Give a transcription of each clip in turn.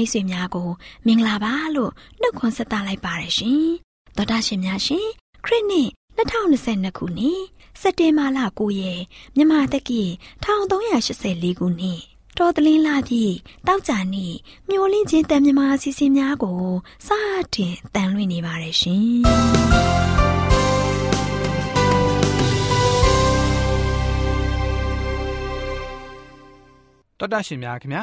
တော်တာရှင်မိတ်ဆွေများကိုမင်္ဂလာပါလို့နှုတ်ခွန်းဆက်သလိုက်ပါတယ်ရှင်တော်တာရှင်များရှင်ခရစ်နှစ်2022ခုနှစ်စက်တင်ဘာလ9ရက်မြန်မာတက္ကီ1384ခုနှစ်တော်တလင်းလာပြီးတောက်ကြနေ့မျိုးလင်းချင်းတန်မြမာအစီအစဉ်များကိုစတင်တန်လွှင့်နေပါတယ်ရှင်တော်တာရှင်များခင်ဗျာ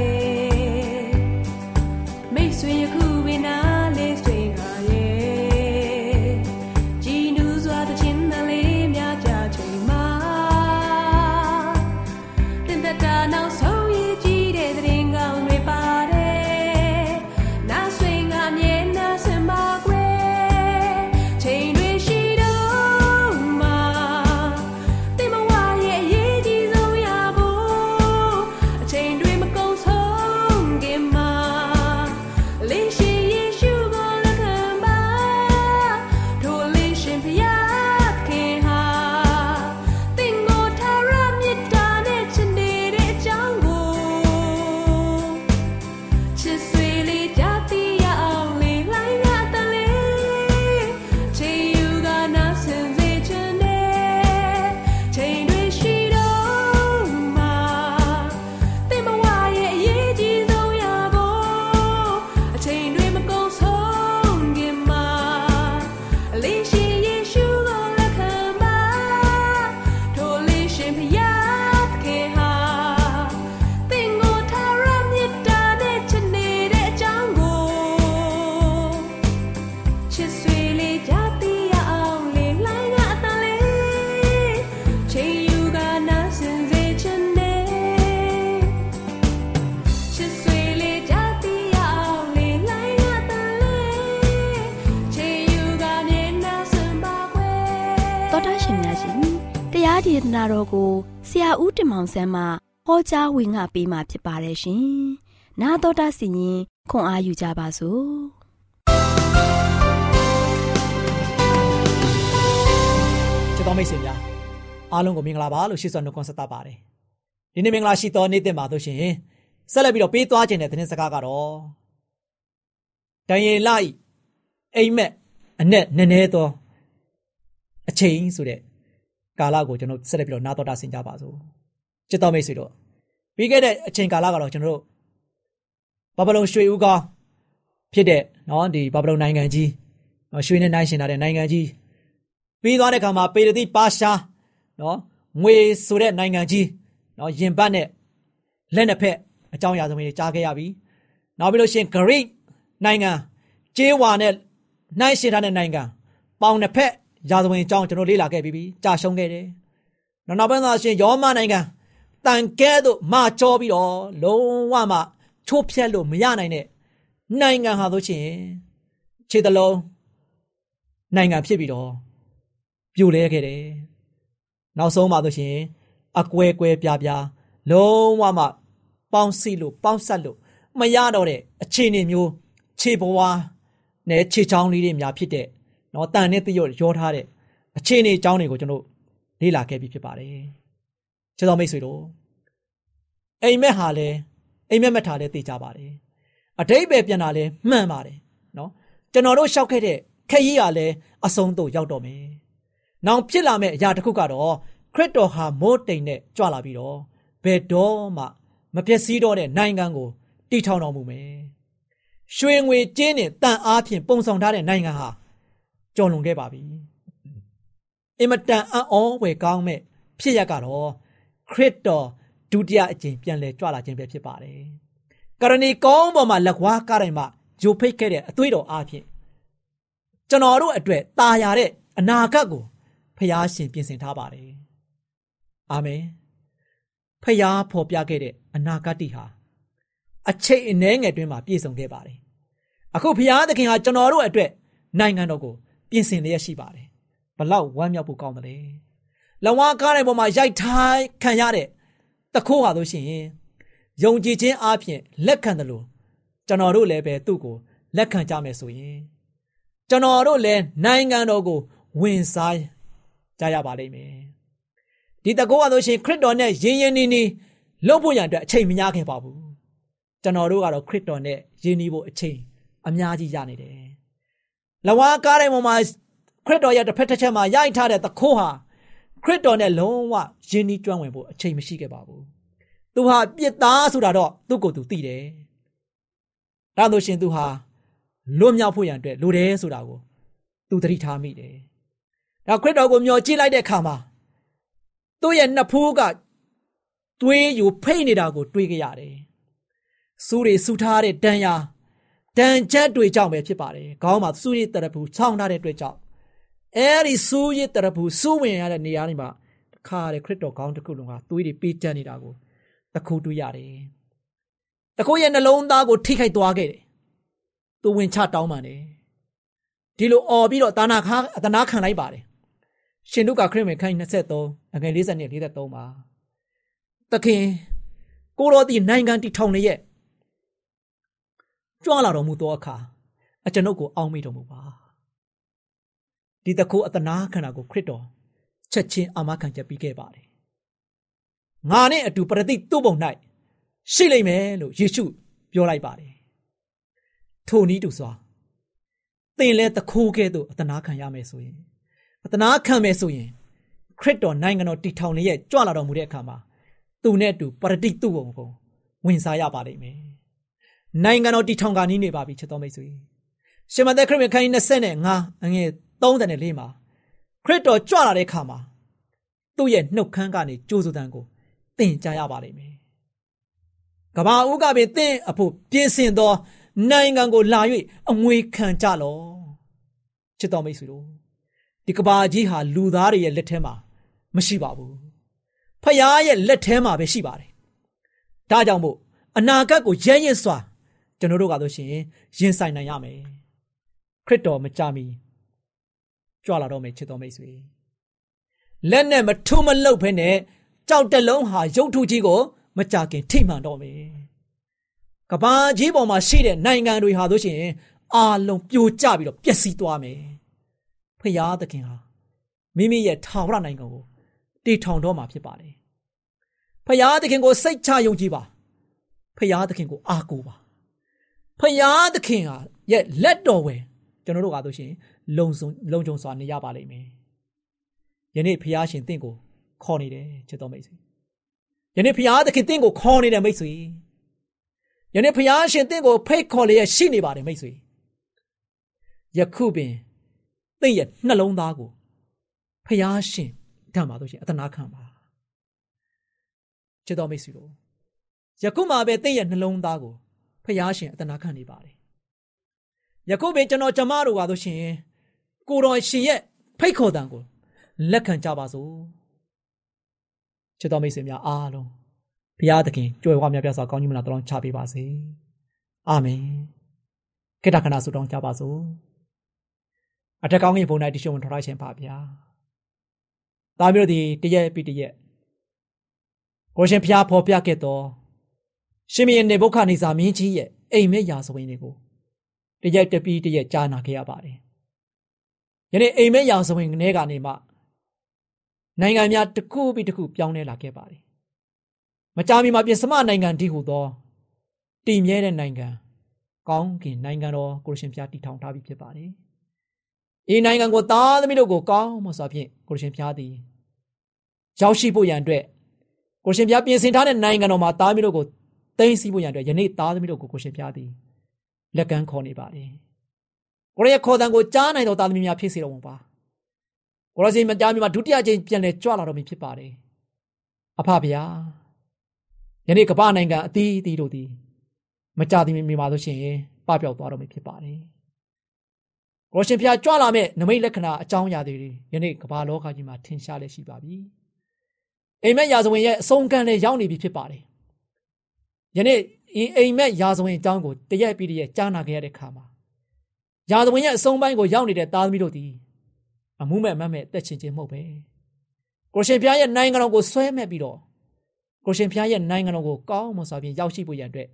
ရာဦးတင်မောင်ဆန်းမှဟောကြားဝင်ငါပေးมาဖြစ်ပါတယ်ရှင်။나တော်တာစီရင်ခွန်အားယူကြပါစို့။ချစ်တော်မိတ်ဆွေများ အားလုံးကိုမင်္ဂလာပါလို့ရှိစွာနှုတ်ခွန်းဆက်သပါတယ်ဒီနေ့မင်္ဂလာရှိသောနေ့တင်ပါလို့ရှင်ဆက်လက်ပြီးတော့ပေးသွားခြင်းတဲ့သတင်းစကားကတော့ဒံယေလဤအိမ်မက်အ내နည်းနည်းသောအချိန်ဆိုတဲ့ ကာလကိုကျွန်တော်ဆက်လက်ပြီးတော့နားတော်တာဆင်ကြပါစို့ချစ်တော်မိတ်ဆွေတို့ပြီးခဲ့တဲ့အချိန်ကာလကတော့ကျွန်တော်တို့ဘာဘလုံရွှေဦးကောင်းဖြစ်တဲ့နော်ဒီဘာဘလုံနိုင်ငံကြီးရွှေနဲ့နိုင်ရှင်လာတဲ့နိုင်ငံကြီးပြီးသွားတဲ့အခါမှာပေရတိပါရှားနော်ငွေဆိုတဲ့နိုင်ငံကြီးနော်ယင်ပတ်နဲ့လက်နှစ်ဖက်အကြောင်းအရာသမီးတွေကြားခဲ့ရပြီနောက်ပြီးလို့ရှိရင် Greek နိုင်ငံကျေးဝါနဲ့နိုင်ရှင်ထားတဲ့နိုင်ငံပေါင်နှစ်ဖက် ရာဇဝင်အကြောင်းကျွန်တော်လေ့လာခဲ့ပြီးပြီကြာရှုံးခဲ့တယ်နောက်နောက်ပိုင်းသာရှင်ယောမနိုင်ငံတန်ကဲတို့မကြောပြီးတော့လုံးဝမှချိုးဖြက်လို့မရနိုင်တဲ့နိုင်ငံဟာဆိုရှင်ခြေတလုံးနိုင်ငံဖြစ်ပြီးတော့ပြိုလဲခဲ့တယ်နောက်ဆုံးမှဆိုရှင်အကွဲကွဲပြားပြားလုံးဝမှပေါင်းစီလို့ပေါင်းဆက်လို့မရတော့တဲ့အခြေအနေမျိုးခြေပွားနဲ့ခြေချောင်းလေးတွေများဖြစ်တဲ့ နော်တန်နဲ့တရွတ်ရောထားတဲ့အခြေအနေအကြောင်းတွေကိုကျွန်တော်လေ့လာခဲ့ပြီးဖြစ်ပါတယ်။ခြေတော်မိတ်ဆွေတို့အိမ်မက်ဟာလည်းအိမ်မက်မက်ထားလည်းသိကြပါတယ်။အတိတ်ပဲပြန်တာလည်းမှန်ပါတယ်နော်ကျွန်တော်တို့ရှောက်ခဲ့တဲ့ခက်ကြီးကလည်းအဆုံးသို့ရောက်တော့မယ်။နောက်ဖြစ်လာမယ့်အရာတစ်ခုကတော့ခရစ်တော်ဟာမိုးတိမ်နဲ့ကြွလာပြီးတော့ဘယ်တော့မှမပျက်စီးတော့တဲ့နိုင်ငံကိုတည်ထောင်တော်မူမယ်။ရွှေငွေကျင်းနဲ့တန်အားဖြင့်ပုံဆောင်ထားတဲ့နိုင်ငံဟာ ကျော်လွန်ခဲ့ပါပြီ။အင်မတန်အံ့ဩဝယ်ကောင်းမဲ့ဖြစ်ရကတော့ခရစ်တော်ဒုတိယအကြိမ်ပြန်လည်ကြွလာခြင်းပဲဖြစ်ပါတယ်။ကရဏီကောင်းပေါ်မှာလက်ဝါးကားတိုင်းမှာဂျိုဖိတ်ခဲ့တဲ့အသွေးတော်အားဖြင့်ကျွန်တော်တို့အတွက်ตาရတဲ့အနာဂတ်ကိုဖျားရှင်ပြင်ဆင်ထားပါတယ်။အာမင်။ဖျားဖော်ပြခဲ့တဲ့အနာဂတ်တိဟာအချိန်အနည်းငယ်တွင်းမှာပြည့်စုံခဲ့ပါတယ်။အခုဖျားသခင်ဟာကျွန်တော်တို့အတွက်နိုင်ငံတော်ကို ပြင်ဆင်လျက်ရှိပါတယ်။ဘလောက်ဝမ်းမြောက်ဖို့ကောင်းတယ်လေ။လဝါကားတဲ့ပေါ်မှာရိုက်ထိုင်းခံရတဲ့တခိုးဟာလို့ရှိရင်ယုံကြည်ခြင်းအပြင်လက်ခံတယ်လို့ကျွန်တော်တို့လည်းပဲသူ့ကိုလက်ခံကြမယ်ဆိုရင်ကျွန်တော်တို့လည်းနိုင်ငံတော်ကိုဝင်စားကြရပါလိမ့်မယ်ဒီတကောကဆိုရှင်ခရစ်တော်နဲ့ယဉ်ယဉ်နီးနီးလုပ်ဖို့ရန်အတွက်အချိန်မများခင်ပါဘူးကျွန်တော်တို့ကတော့ခရစ်တော်နဲ့ယဉ်နီးဖို့အချိန်အများကြီးရနေတယ် လဝါကားတဲ့ပေါ်မှာခရစ်တော်ရဲ့တစ်ဖက်တစ်ချက်မှာရိုက်ထားတဲ့တခိုးဟာခရစ်တော်နဲ့လုံးဝယဉ်နီးကျွမ်းဝင်ဖို့အချိန်မရှိခဲ့ပါဘူးသူဟာပြစ်သားဆိုတာတော့သူ့ကိုယ်သူသိတယ်ဒါလို့ရှင်သူဟာလွတ်မြောက်ဖို့ရန်အတွက်လိုတယ်ဆိုတာကိုသူသတိထားမိတယ်ဒါခရစ်တော်ကိုမျှော်ကြည့်လိုက်တဲ့အခါမှာသူ့ရဲ့နှစ်ဖူးကတွေးယူဖိတ်နေတာကိုတွေးကြရတယ်။စူးတွေစူထားတဲ့တန်ရာ တန်ချက်တွေကြောင့်ပဲဖြစ်ပါတယ်။ခေါင်းမှာစူးရည်တရဖူဆောင်းထားတဲ့အတွက်ကြောင့်အဲဒီစူးရည်တရဖူစူးဝင်ရတဲ့နေရာတွေမှာတခါတဲ့ခရစ်တော်ခေါင်းတစ်ခုလုံးကသွေးတွေပေးချနေတာကိုတခုတွေ့ရတယ်။တခုရဲ့နှလုံးသားကိုထိခိုက်သွားခဲ့တယ်။သူဝင်ချတောင်းပန်တယ်။ဒီလိုអော်ပြီးတော့တာနာခါအတနာခံလိုက်ပါတယ်။ရှင်တို့ကခရစ်ဝင်ခိုင်း23အငယ်40နဲ့43ပါ။တခင်ကိုတော်ဒီနိုင်ငံတီထောင်နေရဲ့ ကြွလာတော်မူသောအခါအကျွန်ုပ်ကိုအောင်းမိတော်မူပါ။ဒီတခုအတနာခန္ဓာကိုခရစ်တော်ချက်ချင်းအာမခံချက်ပြီးခဲ့ပါတယ်ငါနဲ့အတူပရတိသူ့ဘုံ၌ရှိလိမ့်မယ်လို့ယေရှုပြောလိုက်ပါတယ်ထိုနည်းတူစွာသင်လည်းတခိုးကဲ့သို့အတနာခံရမယ်ဆိုရင်အတနာခံမယ်ဆိုရင်ခရစ်တော်နိုင်ငံတော်တည်ထောင်ရဲ့ကြွလာတော်မူတဲ့အခါမှာသူနဲ့အတူပရတိသူ့ဘုံကိုဝင်စားရပါလိမ့်မယ် နိုင်ငံတော်တည်ထောင်ကနီးနေပါပြီချစ်တော်မိတ်ဆွေရှင်မသက်ခရစ်ဝင်ခန်းကြီး25အငယ်34မှာခရစ်တော်ကြွလာတဲ့အခါမှာသူ့ရဲ့နှုတ်ခမ်းကနေကြိုးစုတန်းကိုသင်ကြားရပါလိမ့်မယ်။ကဘာဦးကပင်သင်အဖို့ပြင်ဆင်သောနိုင်ငံကိုလာ၍အမွေခံကြလော့။ချစ်တော်မိတ်ဆွေတို့ဒီကဘာကြီးဟာလူသားတွေရဲ့လက်ထဲမှာမရှိပါဘူး။ဖခင်ရဲ့လက်ထဲမှာပဲရှိပါတယ်။ဒါကြောင့်မို့အနာဂတ်ကိုရဲရင်စွာ ကျွန်တော်တို့ကတော့ရှင်ရင်ဆိုင်နိုင်ရမယ်။ခရစ်တော်မကြမီကြွလာတော့မယ်ချစ်တော်မိတ်ဆွေ။လက်နဲ့မထုမလုတ်ဖဲနဲ့ကြောက်တလုံးဟာရုပ်ထုကြီးကိုမကြခင်ထိမှန်တော့မယ်။ကဘာကြီးပေါ်မှာရှိတဲ့နိုင်ငံတွေဟာတို့ရှင်အာလုံးပြိုကျပြီးတော့ပျက်စီးသွားမယ်။ဖရာသခင်ဟာမိမိရဲ့ထာဝရနိုင်ငံကိုတည်ထောင်တော့မှာဖြစ်ပါတယ်ဖယားသခင်ကိုစိတ်ချယုံကြည်ပါဖယားသခင်ကိုအားကိုးပါ ဖယားသခင်ဟာရဲ့လက်တော်ဝင်ကျွန်တော်တို့ကားလို့ရှိရင်လုံစုံလုံခြုံစွာနေရပါလိမ့်မယ်ယနေ့ဖယားရှင်တင့်ကိုခေါ်နေတယ်ချစ်တော်မိတ်ဆွေယနေ့ဖယားသခင်တင့်ကိုခေါ်နေတယ်မိတ်ဆွေယနေ့ဖယားရှင်တင့်ကိုဖိတ်ခေါ်လျက်ရှိနေပါတယ်မိတ်ဆွေယခုပင်တင့်ရဲ့နှလုံးသားကိုဖယားရှင်တမ်းပါလို့ရှိရင်အတနာခံပါချစ်တော်မိတ်ဆွေတို့ယခုမှပဲတင့်ရဲ့နှလုံးသားကို ဖယားရှင်အတနာခံနေပါတယ်ယခုပင်ကျွန်တော်ကျမတို့ပါလို့ရှိရင်ကိုတော်ရှင်ရဲ့ဖိတ်ခေါ်တံကိုလက်ခံကြပါစို့ချစ်တော်မိတ်ဆွေများအားလုံးဘုရားသခင်ကြွယ်ဝမြတ်ပြစွာကောင်းကြီးမလားတောင်းချပေးပါစေအာမင်ခေတ္တခဏဆုတောင်းကြပါစို့အထက်ကောင်းကင်ဘုံ၌တရှိဝင်ထောက်ရှင်ပါဗျာဒါမျိုးဒီတရက်ပြီးတရက်ကိုရှင်ဘုရားဖော်ပြခဲ့တော် ရှင်မင်းနေဘုခနေစာမင်းကြီးရဲ့အိမ်မက်ရာဇဝင်တွေကိုတရက်တပြီးတရက်ကြားနာခဲ့ရပါတယ်ယနေ့အိမ်မက်ရာဇဝင်ကနေကနေမှနိုင်ငံများတစ်ခုပြီးတစ်ခုပြောင်းလဲလာခဲ့ပါတယ်။မကြာမီမှာပြင်စမနိုင်ငံတည်ဟူသောတည်မြဲတဲ့နိုင်ငံကောင်းကင်နိုင်ငံတော်ကိုရှင်ဖျားတည်ထောင်ထားပြီးဖြစ်ပါတယ်။ဤနိုင်ငံကိုသားသမီးတို့ကိုကောင်းမွန်စွာဖြင့်ကိုရှင်ဖျားသည်ရောက်ရှိဖို့ရန်အတွက်ကိုရှင်ဖျားပြင်ဆင်ထားတဲ့နိုင်ငံတော်မှာသားသမီးတို့ကို သိမ်းဆည်းဖို့ရန်အတွက်ယနေ့သားသမီးတို့ကိုကိုရှင်ဖျားသည်လက်ကမ်းခေါ်နေပါတယ်။ကိုရဲ့ခေါ်တန်ကိုကြားနိုင်သောသားသမီးများဖြစ်စေတော်မူပါ။ကိုရစီမကြားမြမှာဒုတိယကြိမ်ပြန်လဲကြွလာတော့မည်ဖြစ်ပါတယ်အဖဗျာယနေ့ကမ္ဘာနိုင်ငံအသီးအသီးတို့သည်မကြသည်မြင်ပါလို့ရှိရင်ပပျောက်သွားတော့မည်ဖြစ်ပါတယ်ကိုရှင်ဖျားကြွလာမဲ့နမိတ်လက္ခဏာအကြောင်းအရာတွေယနေ့ကမ္ဘာလောကကြီးမှာထင်ရှားလက်ရှိပါပြီအိမ်မက်ရာဇဝင်ရဲ့အဆုံးကံလည်းရောက်နေပြီဖြစ်ပါတယ် ယနေ့ဒီအိမ်မက်ရာဇဝင်အကြောင်းကိုတရက်ပြီးတရက်ကြားနာခဲ့ရတဲ့ခါမှာရာဇဝင်ရဲ့အဆုံးပိုင်းကိုရောက်နေတဲ့သားသမီးတို့သည်အမှုမဲ့မမဲ့တက်ချင်ခြင်းမဟုတ်ပဲကိုရှင်ဖျားရဲ့နိုင်ငံတော်ကိုဆွဲမဲ့ပြီးတော့ကိုရှင်ဖျားရဲ့နိုင်ငံတော်ကိုကောင်းမွန်စွာဖြင့်ရောက်ရှိဖို့ရန်အတွက်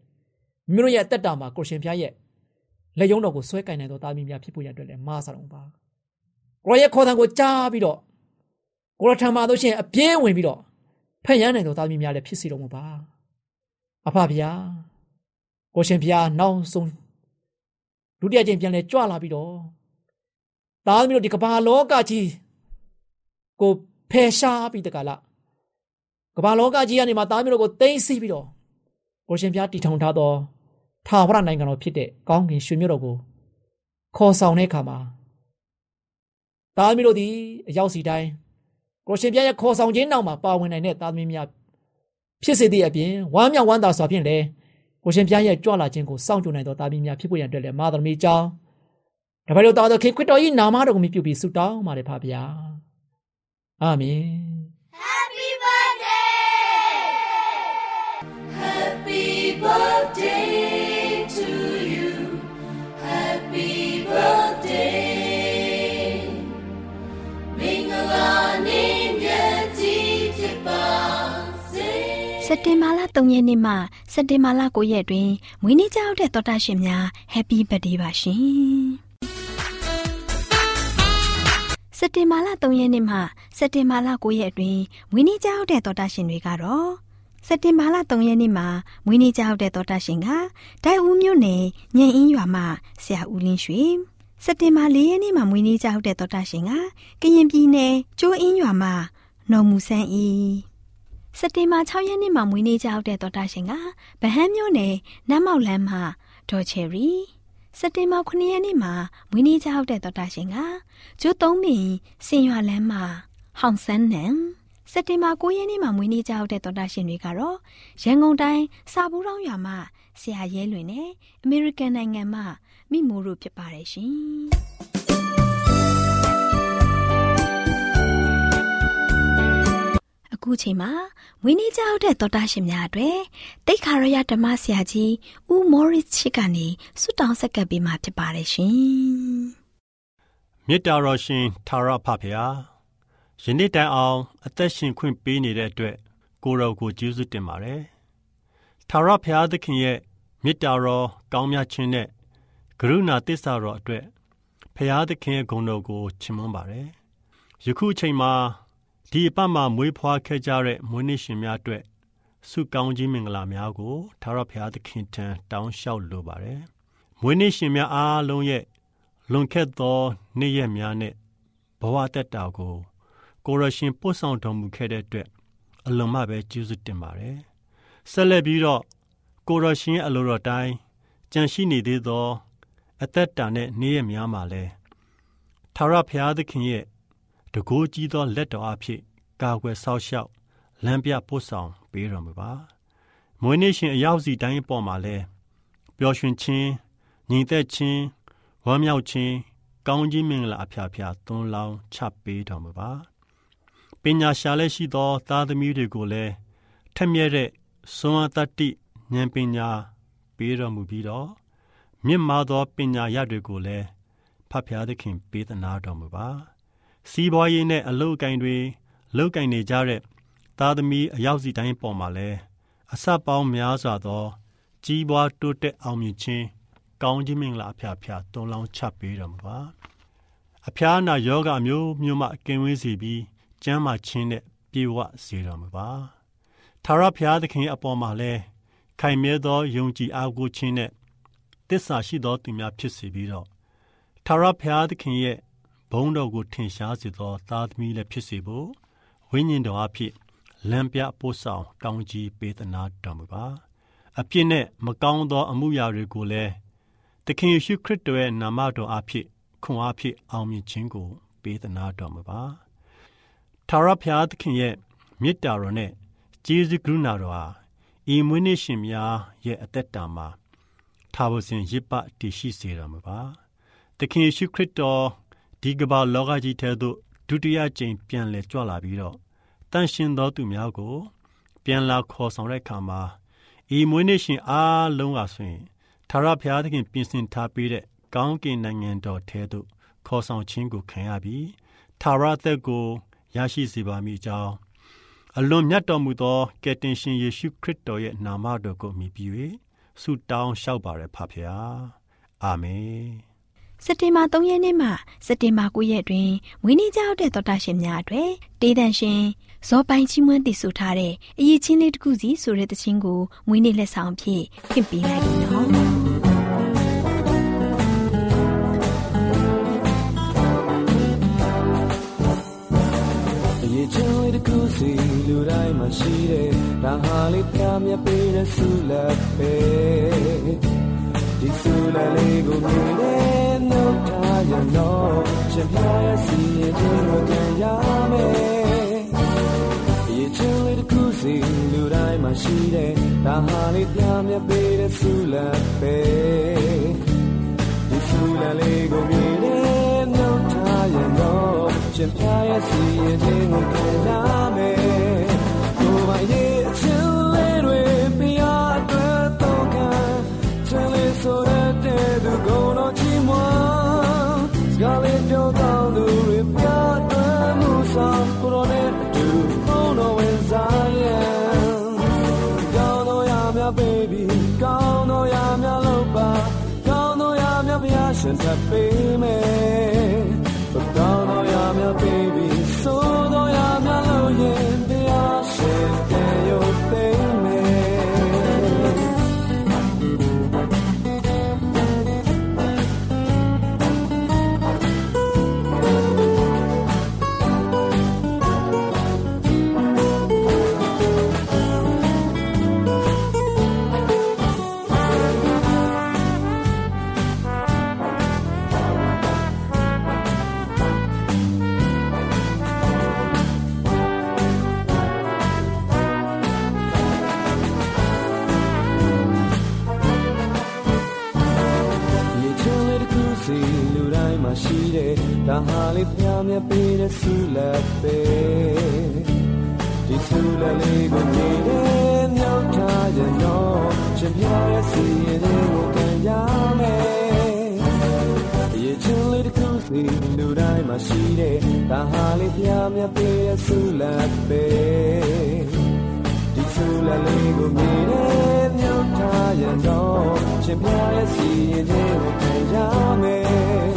မိမိတို့ရဲ့တက်တာမှာကိုရှင်ဖျားရဲ့လက်ယုံတော်ကိုဆွဲကင်နိုင်သောသားသမီးများဖြစ်ဖို့ရန်အတွက်လည်းမဆတော်ပါကိုရဲ့ခေါ်တံကိုကြားပြီးတော့ကိုရထံမှာတို့ရှင်အပြင်းဝင်ပြီးတော့ဖက်ရမ်းနိုင်သောသားသမီးများလည်းဖြစ်စီတော်မူပါ အဖဗျာကိုရှင်ဖျားနောက်ဆုံးဒုတိယကျင့်ပြန်လဲကြွလာပြီးတော့သားသမီးတို့ဒီကမ္ဘာလောကကြီးကိုဖယ်ရှားပြီးတကလားကမ္ဘာလောကကြီးကနေမှသားသမီးတို့ကိုသိမ်းဆီးပြီးတော့ကိုရှင်ပြားတီထောင်ထားသောထာဝရနိုင်ငံတော်ဖြစ်တဲ့ကောင်းကင်ရွှေမြို့တော်ကိုခေါ်ဆောင်တဲ့အခါမှာသားသမီးတို့ဒီအရောက်စီတိုင်းကိုရှင်ပြားရဲ့ခေါ်ဆောင်ခြင်းနောက်မှာပါဝင်နိုင်တဲ့သားသမီးများ ဖြစ်စေသည့်အပြင်ဝမ်းမြောက်ဝမ်းသာစွာဖြင့်လည်းကိုရှင်ပြားရဲ့ကြွလာခြင်းကိုစောင့်ကြိုနိုင်သောသားသမီးများဖြစ်ဖို့ရန်အတွက်လည်းမာသမီးကြောင်းဒါပေမဲ့တော်တော်ခင်ခရစ်တော်၏နာမတော်ကိုမြှုပ်ပြီးဆုတောင်းပါတယ်ဖပါဗျာအာမင် Happy birthday Happy birthday တင်ဘာလ3ရက်နေ့မှစက်တင်ဘာလ9ရက်တွင်မွေးနေ့ကြောက်တဲ့တော်တာရှင်များ Happy Birthday ပါရှင်။စက်တင်ဘာလ3ရက်နေ့မှစက်တင်ဘာလ9ရက်အတွင်းမွေးနေ့ကြောက်တဲ့တော်တာရှင်တွေကတော့စက်တင်ဘာလ3ရက်နေ့မှာမွေးနေ့ကြောက်တဲ့တော်တာရှင်ကဒိုင်ဦးမြို့နယ်ညင်အင်းရွာမှာဆရာဦးလင်းရွှေစက်တင်ဘာ4ရက်နေ့မှာမွေးနေ့ကြောက်တဲ့တော်တာရှင်ကကရင်ပြည်နယ်ကျိုးအင်းရွာမှာနော်မူဆန်းဤ စက်တင်ဘာ6ရက်နေ့မှာမွေးနေ့ကြောက်တဲ့တော်တာရှင်ကဗဟန်းမြို့နယ်နမ်းမောက်လမ်းမှာဒေါ်ချယ်ရီစက်တင်ဘာ9ရက်နေ့မှာမွေးနေ့ကြောက်တဲ့တော်တာရှင်ကကျိုးသုံးပင်စင်ရွာလမ်းမှာဟောင်ဆန်းနံစက်တင်ဘာ9ရက်နေ့မှာမွေးနေ့ကြောက်တဲ့တော်တာရှင်တွေကတော့ရန်ကုန်တိုင်းစာဘူးတောင်းရွာမှာဆရာရဲလွင်နဲ့အမေရိကန်နိုင်ငံမှာမိမိုးတို့ဖြစ်ပါတယ်ရှင် အခုချိန်မှာမွေးနေ့ကြောက်တဲ့တော်တာရှင်များအတွက်တိတ်ခါရရဓမ္မဆရာကြီးဦးမော်ရစ်ချစ်ကနေဆုတောင်းဆက်ကပ်ပေးมาဖြစ်ပါတယ်ရှင်မေတ္တာတော်ရှင်သာရဖဖေဟာယနေ့တိုင်အောင်အသက်ရှင်ခွင့်ပေးနေတဲ့အတွက်ကိုရောကိုကျေးဇူးတင်ပါတယ်သာရဖျားသခင်ရဲ့မေတ္တာတော်ကောင်းမြတ်ခြင်းနဲ့ကရုဏာတစ္ဆာတော်အတွက်ဖျားသခင်ရဲ့ဂုဏ်တော်ကိုချီးမွမ်းပါတယ်ယခုအချိန်မှာ ဒီအပတ်မှာမွေးဖွားခဲ့ကြတဲ့မွေးနေ့ရှင်များအတွက်ဆုကောင်းခြင်းမင်္ဂလာများကိုထာဝရဘုရားသခင်ထံတောင်းလျှောက်လိုပါတယ်။မွေးနေ့ရှင်များအားလုံးရဲ့လွန်ခဲ့သော နေ့ရက်များနဲ့ဘဝတက်တာကို ကိုရရှင်ပို့ဆောင်တော်မူခဲ့တဲ့အတွက်အလွန်မှပဲကျေးဇူးတင်ပါတယ်။ဆက်လက်ပြီးတော့ကိုရရှင်အလိုတော်တိုင်းကြံရှိနေသေးသော အသက်တာနဲ့နေ့ရက်များမှာလဲထာဝရဘုရားသခင်ရဲ့ တကိုးကြီးသောလက်တော်အဖြစ်ကာကွယ်ဆောက်ရှောက်လမ်းပြပို့ဆောင်ပေးတော်မူပါမွေးနေ့ရှင်အရောက်စီတိုင်းပေါ်မှာလဲပျော်ရွှင်ခြင်းညီသက်ခြင်းဝမ်းမြောက်ခြင်းကောင်းကြီးမင်္ဂလာအဖျားဖျားသွန်းလောင်းချပေးတော်မူပါပညာရှာလက်ရှိသော သားသမီးတွေကိုလည်းထက်မြက်တဲ့စွမ်းအားတတ္တိဉာဏ်ပညာပေးတော်မူပြီးတော့မြင့်မားသောပညာရတွေကိုလည်းဖဖျားသခင်ပေးသနာတော်မူပါ စီးပွားရေးနဲ့အလုပ်အကင်တွေလုပ်ကင်နေကြတဲ့သားသမီးအရောက်စီတိုင်းပေါ်မှာလဲအဆက်ပေါင်းများစွာသော ကြီးပွားတိုးတက်အောင်မြင်ခြင်းကောင်းခြင်းမင်္ဂလာအဖျားဖျားတွန်းလောင်းချပေးတော်မူပါအဖျားနာယောဂမျိုးမျိုးမှကင်းဝေးစေပြီးကျမ်းမာခြင်းနဲ့ပြေဝစေတော်မူပါထာဝရဘုရားသခင်အပေါ်မှာလဲခိုင်မြဲသောယုံကြည်အားကိုးခြင်းနဲ့တစ္ဆာရှိသောသူများဖြစ်စေပြီးတော့ထာဝရဘုရားသခင်ရဲ့ ဘုန်းတော်ကိုထင်ရှားစေသော သားသမီးလည်းဖြစ်စေဖို့ဝိညာဉ်တော်အဖြစ်လမ်းပြပို့ဆောင်ကောင်းကြီးပေးသနာတော်မူပါအပြစ်နဲ့မကောင်းသော အမှုရာတွေကိုလည်းသခင်ယေရှုခရစ်တော်ရဲ့နာမတော်အဖြစ်ခွန်အားဖြင့်အောင်မြင်ခြင်းကို ပေးသနာတော်မူပါထာဝရဘုရားသခင်ရဲ့မေတ္တာတော်နဲ့ကျေးဇူးကရုဏာတော်ဟာဤမွေးနေ့ရှင်များရဲ့အသက်တာမှာထာဝစဉ်ရစ်ပတည်ရှိစေတော်မူပါသခင်ယေရှုခရစ်တော် ဒီကမ္ဘာလောကကြီးထဲသို့ဒုတိယကြိမ်ပြန်လည်ကြွလာပြီးတော့တန်ရှင်သောသူများကို ပြန်လာခေါ်ဆောင်တဲ့အခါမှာဤမွေးနေ့ရှင်အားလုံးကဆိုရင်ထာဝရဘုရားသခင်ပြင်ဆင်ထားပေးတဲ့ကောင်းကင်နိုင်ငံတော်ထဲသို့ခေါ်ဆောင်ခြင်းကိုခံရပြီးထာဝရသက်ကိုရရှိစေပါမည်ကြောင်းအလွန်မြတ်တော်မူသောကယ်တင်ရှင်ယေရှုခရစ်တော်ရဲ့နာမတော်ကိုမြည်ပြီး၍ဆုတောင်းလျှောက်ပါရဖဖျားအာမင် စက်တင်ဘာ3ရက်နေ့မှစက်တင်ဘာ9ရက်တွင်မွေးနေ့ကြောက်တဲ့သောတာရှင်များအတွက်တေးတန်ရှင်ဇော်ပိုင်ချီးမွမ်းတည်ဆိုထားတဲ့အရေးချင်းလေးတစ်ခုစီဆိုတဲ့သချင်းကိုမွေးနေ့လက်ဆောင်ဖြင့်ခင်ပေးလိုက်ပြီနော်ချင်းလေးတစ်ခုစီလူတိုင်းမှာရှိတယ်ဒါဟာလေးပြမြပေးတဲ့ဆုလက်ပဲ ဒီဆုလက်လေးကိုမြင်တဲ့နှုတ်ထားရတော့ရှင်ပြရဲ့စီရင်ခြင်းကိုကြံရမယ်ဒီချင်းလေးတစ်ခုစီလူတိုင်းမှာရှိတယ်ဒါဟာလေးပြမြပေးတဲ့ဆုလက်ပဲဒီဆုလက်လေးကိုမြင်တဲ့နှုတ်ထားရတော့ရှင်ပြရဲ့စီရင်ခြင်းကိုခံရမယ်ကိုယ်ပိုင်ရဲ့ ရှိတယ်ဒါဟာလေးပြမြပေးတဲ့ဆုလက်ပဲဒီဆုလက်လေးကိုမြည်တယ်မြောက်ထားရတော့ရှင်ပြရဲ့စီရင်ကိုခံရမယ်ရေချင်လေးတစ်ခုစီလူတိုင်းမှာရှိတယ်ဒါဟာလေးပြမြပေးတဲ့ဆုလက်ပဲဒီဆုလက်လေးကိုမြည်တယ်မြောက်ထားရတော့ရှင်ပြရဲ့စီရင်ကိုခံရမယ်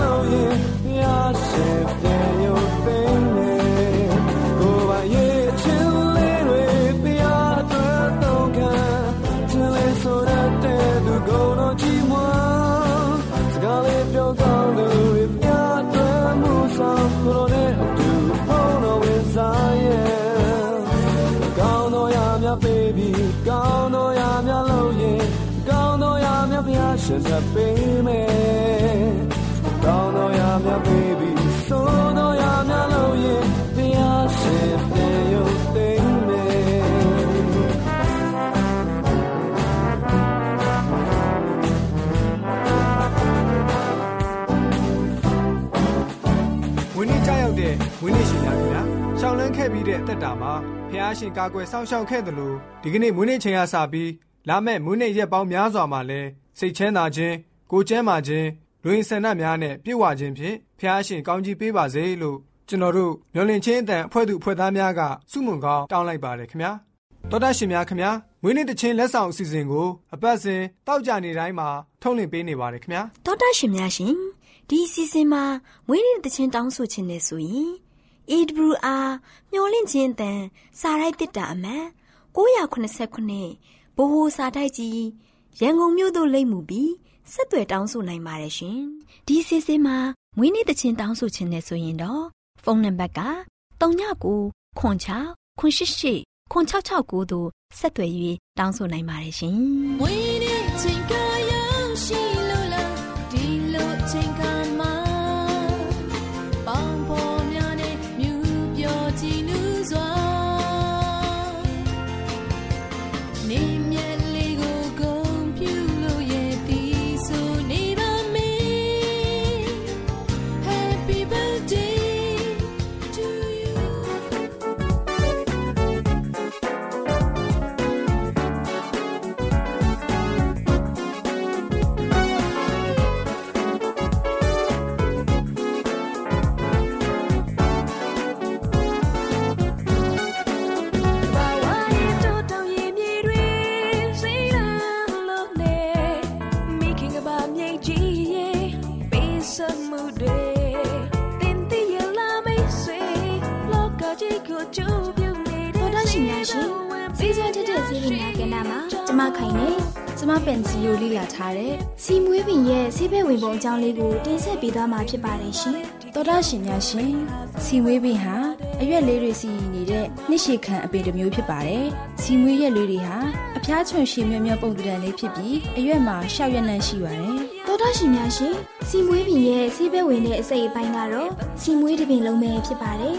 များပြရှင်တဲ့ပေးမယ်ကောင်းတော့ရများ baby ဆိုတော့ရများလို့ရင်ပြရှင်တဲ့ရုပ်သိမ်းမယ်ဝင်းနေ့ကြောက်ရောက်တဲ့ဝင်းနေ့ရှင်များခင်ဗျာရှောင်းလန်းခဲ့ပြီးတဲ့အသက်တာမှာဖះရှင်ကာကွယ်စောင့်ရှောက်ခဲ့တယ်လို့ဒီကနေ့မွေးနေ့ချိန်ကစပြီးလာမဲ့မွေးနေ့ရက်ပေါင်းများစွာမှာလဲစိတ်ချမ်းသာခြင်းကိုယ်ကျန်းမာခြင်းလူရင်ဆန္ဒများနဲ့ပြည့်ဝခြင်းဖြင့်ဖះရှင်ကောင်းကြီးပေးပါစေလို့ကျွန်တော်တို့မျော်လင့်ခြင်းအတန်အဖွဲ့သူအဖွဲ့သားများကစုမုံကောင်းတောင်းလိုက်ပါတယ်ခင်ဗျာတော်တာရှင်များခင်ဗျာမွေးနေ့တခြင်းလက်ဆောင်အစီအစဉ်ကိုအပတ်စဉ်တောက်ကြနေတိုင်းမှာထုတ်လွှင့်ပေးနေပါတယ်ခင်ဗျာတောတာရှင်များရှင်ဒီအစီအစဉ်မှာမွေးနေ့တခြင်းတောင်းဆိုခြင်းနဲ့ဆိုရင် AWR မျော်လင့်ခြင်းတန်စာရိုက်တစ်တာအမှန်989ဘိုဟိုစာတိုက်ကြီး ရန်ကုန်မြို့သို့လိမ့်မှုပြီးဆက်သွယ်တောင်းဆိုနိုင်ပါတယ်ရှင်။ဒီစီစဉ်မှာမွေးနေ့တခြင်းတောင်းဆိုခြင်းနဲ့ဆိုရင်တော့ဖုန်းနံပါတ်က39 46 88 4669သို့ဆက်သွယ်၍တောင်းဆိုနိုင်ပါတယ်ရှင်။မွေးနေ့ချင်းကရောက်ရှိ တဲ့တော်တော်ရှင်များရှင်စီးစွမ်းထက်တဲ့စီးရီများကဏ္ဍမှာကျမခိုင်နေကျမပန်စီကိုလေ့လာထားတဲ့စီမွေးပင်ရဲ့ဆေးဘက်ဝင်ပုံအကြောင်းလေးကိုတင်ဆက်ပေးသွားမှာဖြစ်ပါတယ်ရှင်တော်တာရှင်များရှင်စီမွေးပင်ဟာအရွက်လေးတွေစီနေတဲ့နှစ်ရှည်ခံအပင်တစ်မျိုးဖြစ်ပါတယ်စီမွေးရက်လေးတွေဟာအဖျားချွန်ရှည်မြတ်မြတ်ပုံတံလေးဖြစ်ပြီးအရွက်မှာရှောက်ရက်နှံ့ရှိပါတယ်တော်တော်ရှင်များရှင်စီမွေးပင်ရဲ့ဆေးဘက်ဝင်တဲ့အစိတ်အပိုင်းကတော့စီမွေးတစ်ပင်လုံးပဲဖြစ်ပါတယ်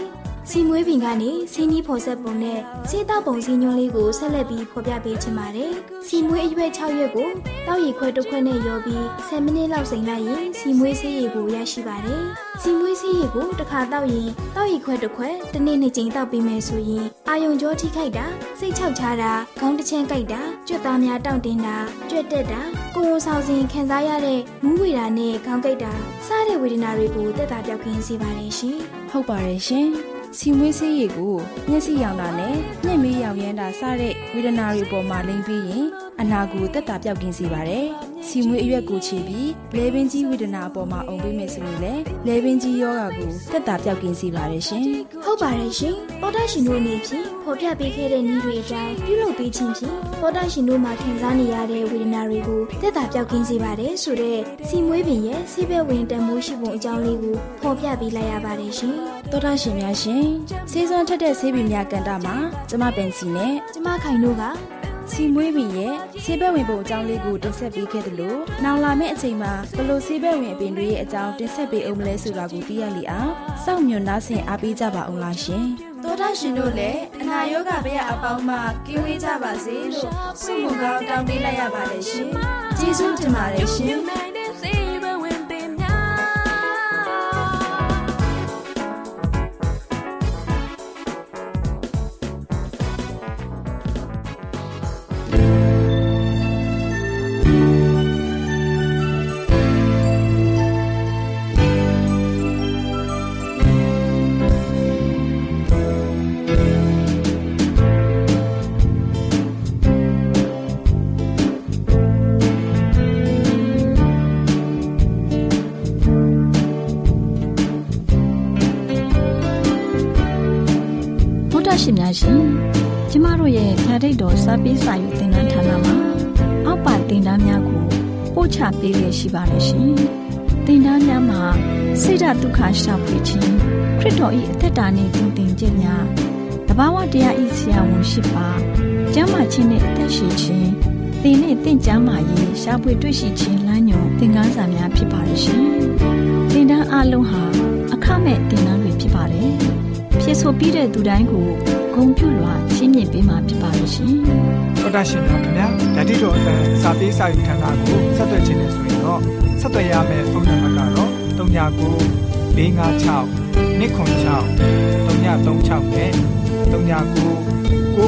စီမွေးပင်ကနေစီနီးဖော်ဆက်ပုံနဲ့စေးတောက်ပုံစီညွှန်းလေးကိုဆက်လက်ပြီးဖော်ပြပေးချင်ပါတယ်။စီမွေးအရွက်6ရွက်ကိုတောက်ရီခွဲတစ်ခွက်နဲ့ရောပြီး10မိနစ်လောက်စိမ်လိုက်ရင်စီမွေးဆေးရည်ကိုရရှိပါတယ်။စီမွေးဆေးရည်ကိုတစ်ခါတောက်ရင်တောက်ရီခွဲတစ်ခွက်တစ်နေ့နှစ်ကြိမ်တောက်ပေးမယ်ဆိုရင်အာယုံကြောထိခိုက်တာစိတ်ချောက်ချတာခေါင်းတစ်ချမ်းကိုက်တာကြွက်သားများတောင့်တင်းတာကြွက်တက်တာကိုယ်ဝန်ဆောင်စဉ်ခံစားရတဲ့မူးဝေတာနဲ့ခေါင်းကိုက်တာစတဲ့ဝေဒနာတွေကိုတက်တာပြောက်ကင်းစေပါတယ်ရှင်။ဟုတ်ပါတယ်ရှင် စီမွေးဆေးရည်ကိုမျက်စိရောင်တာနဲ့ညက်မေးရောင်ရမ်းတာစတဲ့ဝေဒနာတွေအပေါ်မှာလိမ့်ပြီးရင်အနာကိုတက်တာပြောက်ကင်းစေပါတယ် စီမွေးအရွက်ကိုချီပြီးလဲပင်ကြီးဝေဒနာအပေါ်မှာအုံပေးမယ်ဆိုရင်လည်းလဲပင်ကြီးယောဂါကိုတက်တာပြောက်ကင်းစေပါတယ်ရှင်ဟုတ်ပါတယ်ရှင်။ပေါ်တာရှင်တို့အနေဖြင့်ဖော်ပြပေးခဲ့တဲ့နည်းတွေအတိုင်းပြုလုပ်ပေးခြင်းဖြင့်ပေါ်တာရှင်တို့မှာခံစားနေရတဲ့ဝေဒနာတွေကိုတက်တာပြောက်ကင်းစေပါတယ်ဆိုတော့စီမွေးပင်ရဲ့ဆေးဘက်ဝင်တန်မိုးရှိပုံအကြောင်းလေးကိုဖော်ပြပေးလိုက်ရပါတယ်ရှင်တော်တာရှင်များရှင်ဆေးစွမ်းထက်တဲ့ဆေးပင်များကန်တာမှာကျမပင်စီနဲ့။ကျမခိုင်တို့က စီမွေးပင်ရဲ့ဆေးဘက်ဝင်ပုံအကြောင်းလေးကိုတင်ဆက်ပေးခဲ့သလိုနောက်လာမယ့်အချိန်မှာဘလို့ဆေးဘက်ဝင်အပင်တွေရဲ့အကြောင်းတင်ဆက်ပေးအောင်မလဲဆိုတာကိုသိရလေအောင်စောင့်မျှော်နှားဆင်အားပေးကြပါအောင်လားရှင်တော်တာရှင်တို့လည်းအနာရောဂါဘေးအပေါင်းမှကင်းဝေးကြပါစေလို့ဆုမွန်ကောင်းတောင်းပေးလိုက်ရပါတယ်ရှင်။ကျေးဇူးတင်ပါတယ်ရှင်။ များရှင်ကျမတို့ရဲ့ဓာတ်တော်စပေးစာယူသင်တန်းဌာနမှာအောက်ပါသင်တန်းများကိုပို့ချပေးရရှိပါတယ်ရှင်သင်တန်းများမှာဆိဒ္ဓတုခရှာဖွေခြင်းခရစ်တော်၏အသက်တာနှင့်တူတင်ခြင်းများတဘာဝတရားဤဆရာဝန်ရှိပါကျမ်းမာခြင်းနှင့်အသက်ရှိခြင်းသင်နှင့်တင့်ကြမာရေးရှားပွေတွေ့ရှိခြင်းလမ်းညွန်သင်ခန်းစာများဖြစ်ပါလိမ့်ရှင်။သင်တန်းအလုံးဟာအခမဲ့သင်တန်းတွေဖြစ်ပါတယ်။ဖြစ်ဆိုပြီးတဲ့သူတိုင်းကို ဂုံပြုလွှာရှင်းပြပေးမှာဖြစ်ပါလိမ့်ရှင်။တော်တာရှင်များခင်ဗျာဓာတိတော်အတန်းစာပေးစာယူဌာနကိုဆက်သွယ်ခြင်းနဲ့ဆိုရင်တော့ဆက်သွယ်ရမယ့်ဖုန်းနံပါတ်ကတော့39 656 296 336နဲ့39 698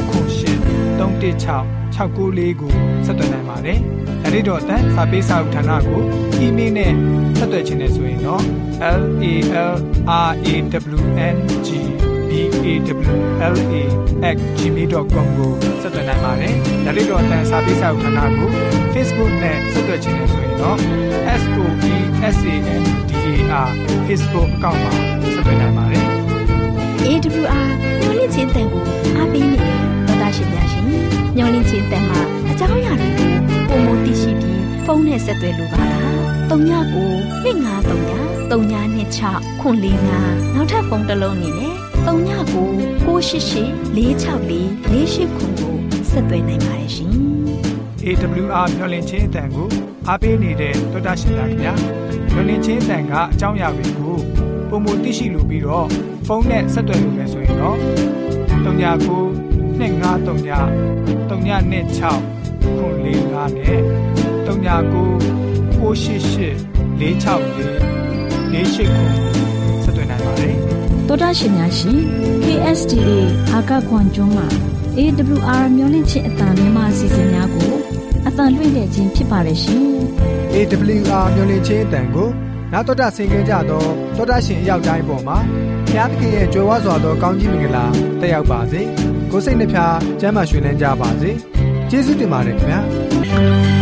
316 694ကိုဆက်သွယ်နိုင်ပါတယ်ဓာတိတော်အတန်းစာပေးစာယူဌာနကိုအီးမေးလ်နဲ့ဆက်သွယ်ခြင်းနဲ့ဆိုရင်တော့ l a l r a w n g b a w l a @gmail.com ကိုဆက်သွင်းနိုင်ပါတယ်။ဒါလေးတော့အတန်းစာပေးစာဥထာဏာကို Facebook နဲ့ဆက်သွယ်ခြင်းနဲ့ဆိုရင်တော့ S O E S A N D A R Facebook အကောင့်မှာဆက်သွင်းနိုင်ပါတယ် AWR ညှို့လင့်ချင်းတန်ကိုအားပေးနေတယ်တော်တာရှင်များရှင်ညှို့လင့်ချင်းတန်မှာအကြောင်းအရာတွေကိုပုံမသိရှိပြီးဖုန်းနဲ့ဆက်သွယ်လို့ပါလားတုံညကို2939 3926ခွန်45နောက်ထပ်ဖုန်းတစ်လုံးနေနဲ့ တုံညကို688 664 48ခွန်ကိုဆက်သွယ်နိုင်ပါတယ်ရှင်။ AWR မျော်လင့်ခြင်းအတန်ကိုအားပေးနေတဲ့တော်တာရှင်များခင်ဗျာ။မျော်လင့်ခြင်းအတန်ကအကြောင်းအရာတွေကိုပုံမသိရှိလို့ပြီးတော့ဖုန်းနဲ့ဆက်သွယ်လို့မယ်ဆိုရင်တော့39 253 396ခွန်45နဲ့39 688 664 48 တော်တာရှင်များရှင် KSTA အာကခွန်ကျွန်းမှာ AWR မျိုးလင့်ချင်းအတံမြန်မာအစီအစဉ်များကိုအတံလွှင့်တဲ့ခြင်းဖြစ်ပါတယ်ရှင် AWR မျိုးလင့်ချင်းအတန်ကိုနာတော်တာဆင် gay ကြတော့တော်တာရှင်အရောက်တိုင်းပေါ်မှာဘုရားသခင်ရဲ့ကြွယ်ဝစွာသောကောင်းကြီးမင်္ဂလာတက်ရောက်ပါစေကိုယ်စိတ်နှဖျားစမ်းမွှေနှမ်းကြပါစေကျေးဇူးတင်ပါတယ်ခင်ဗျာ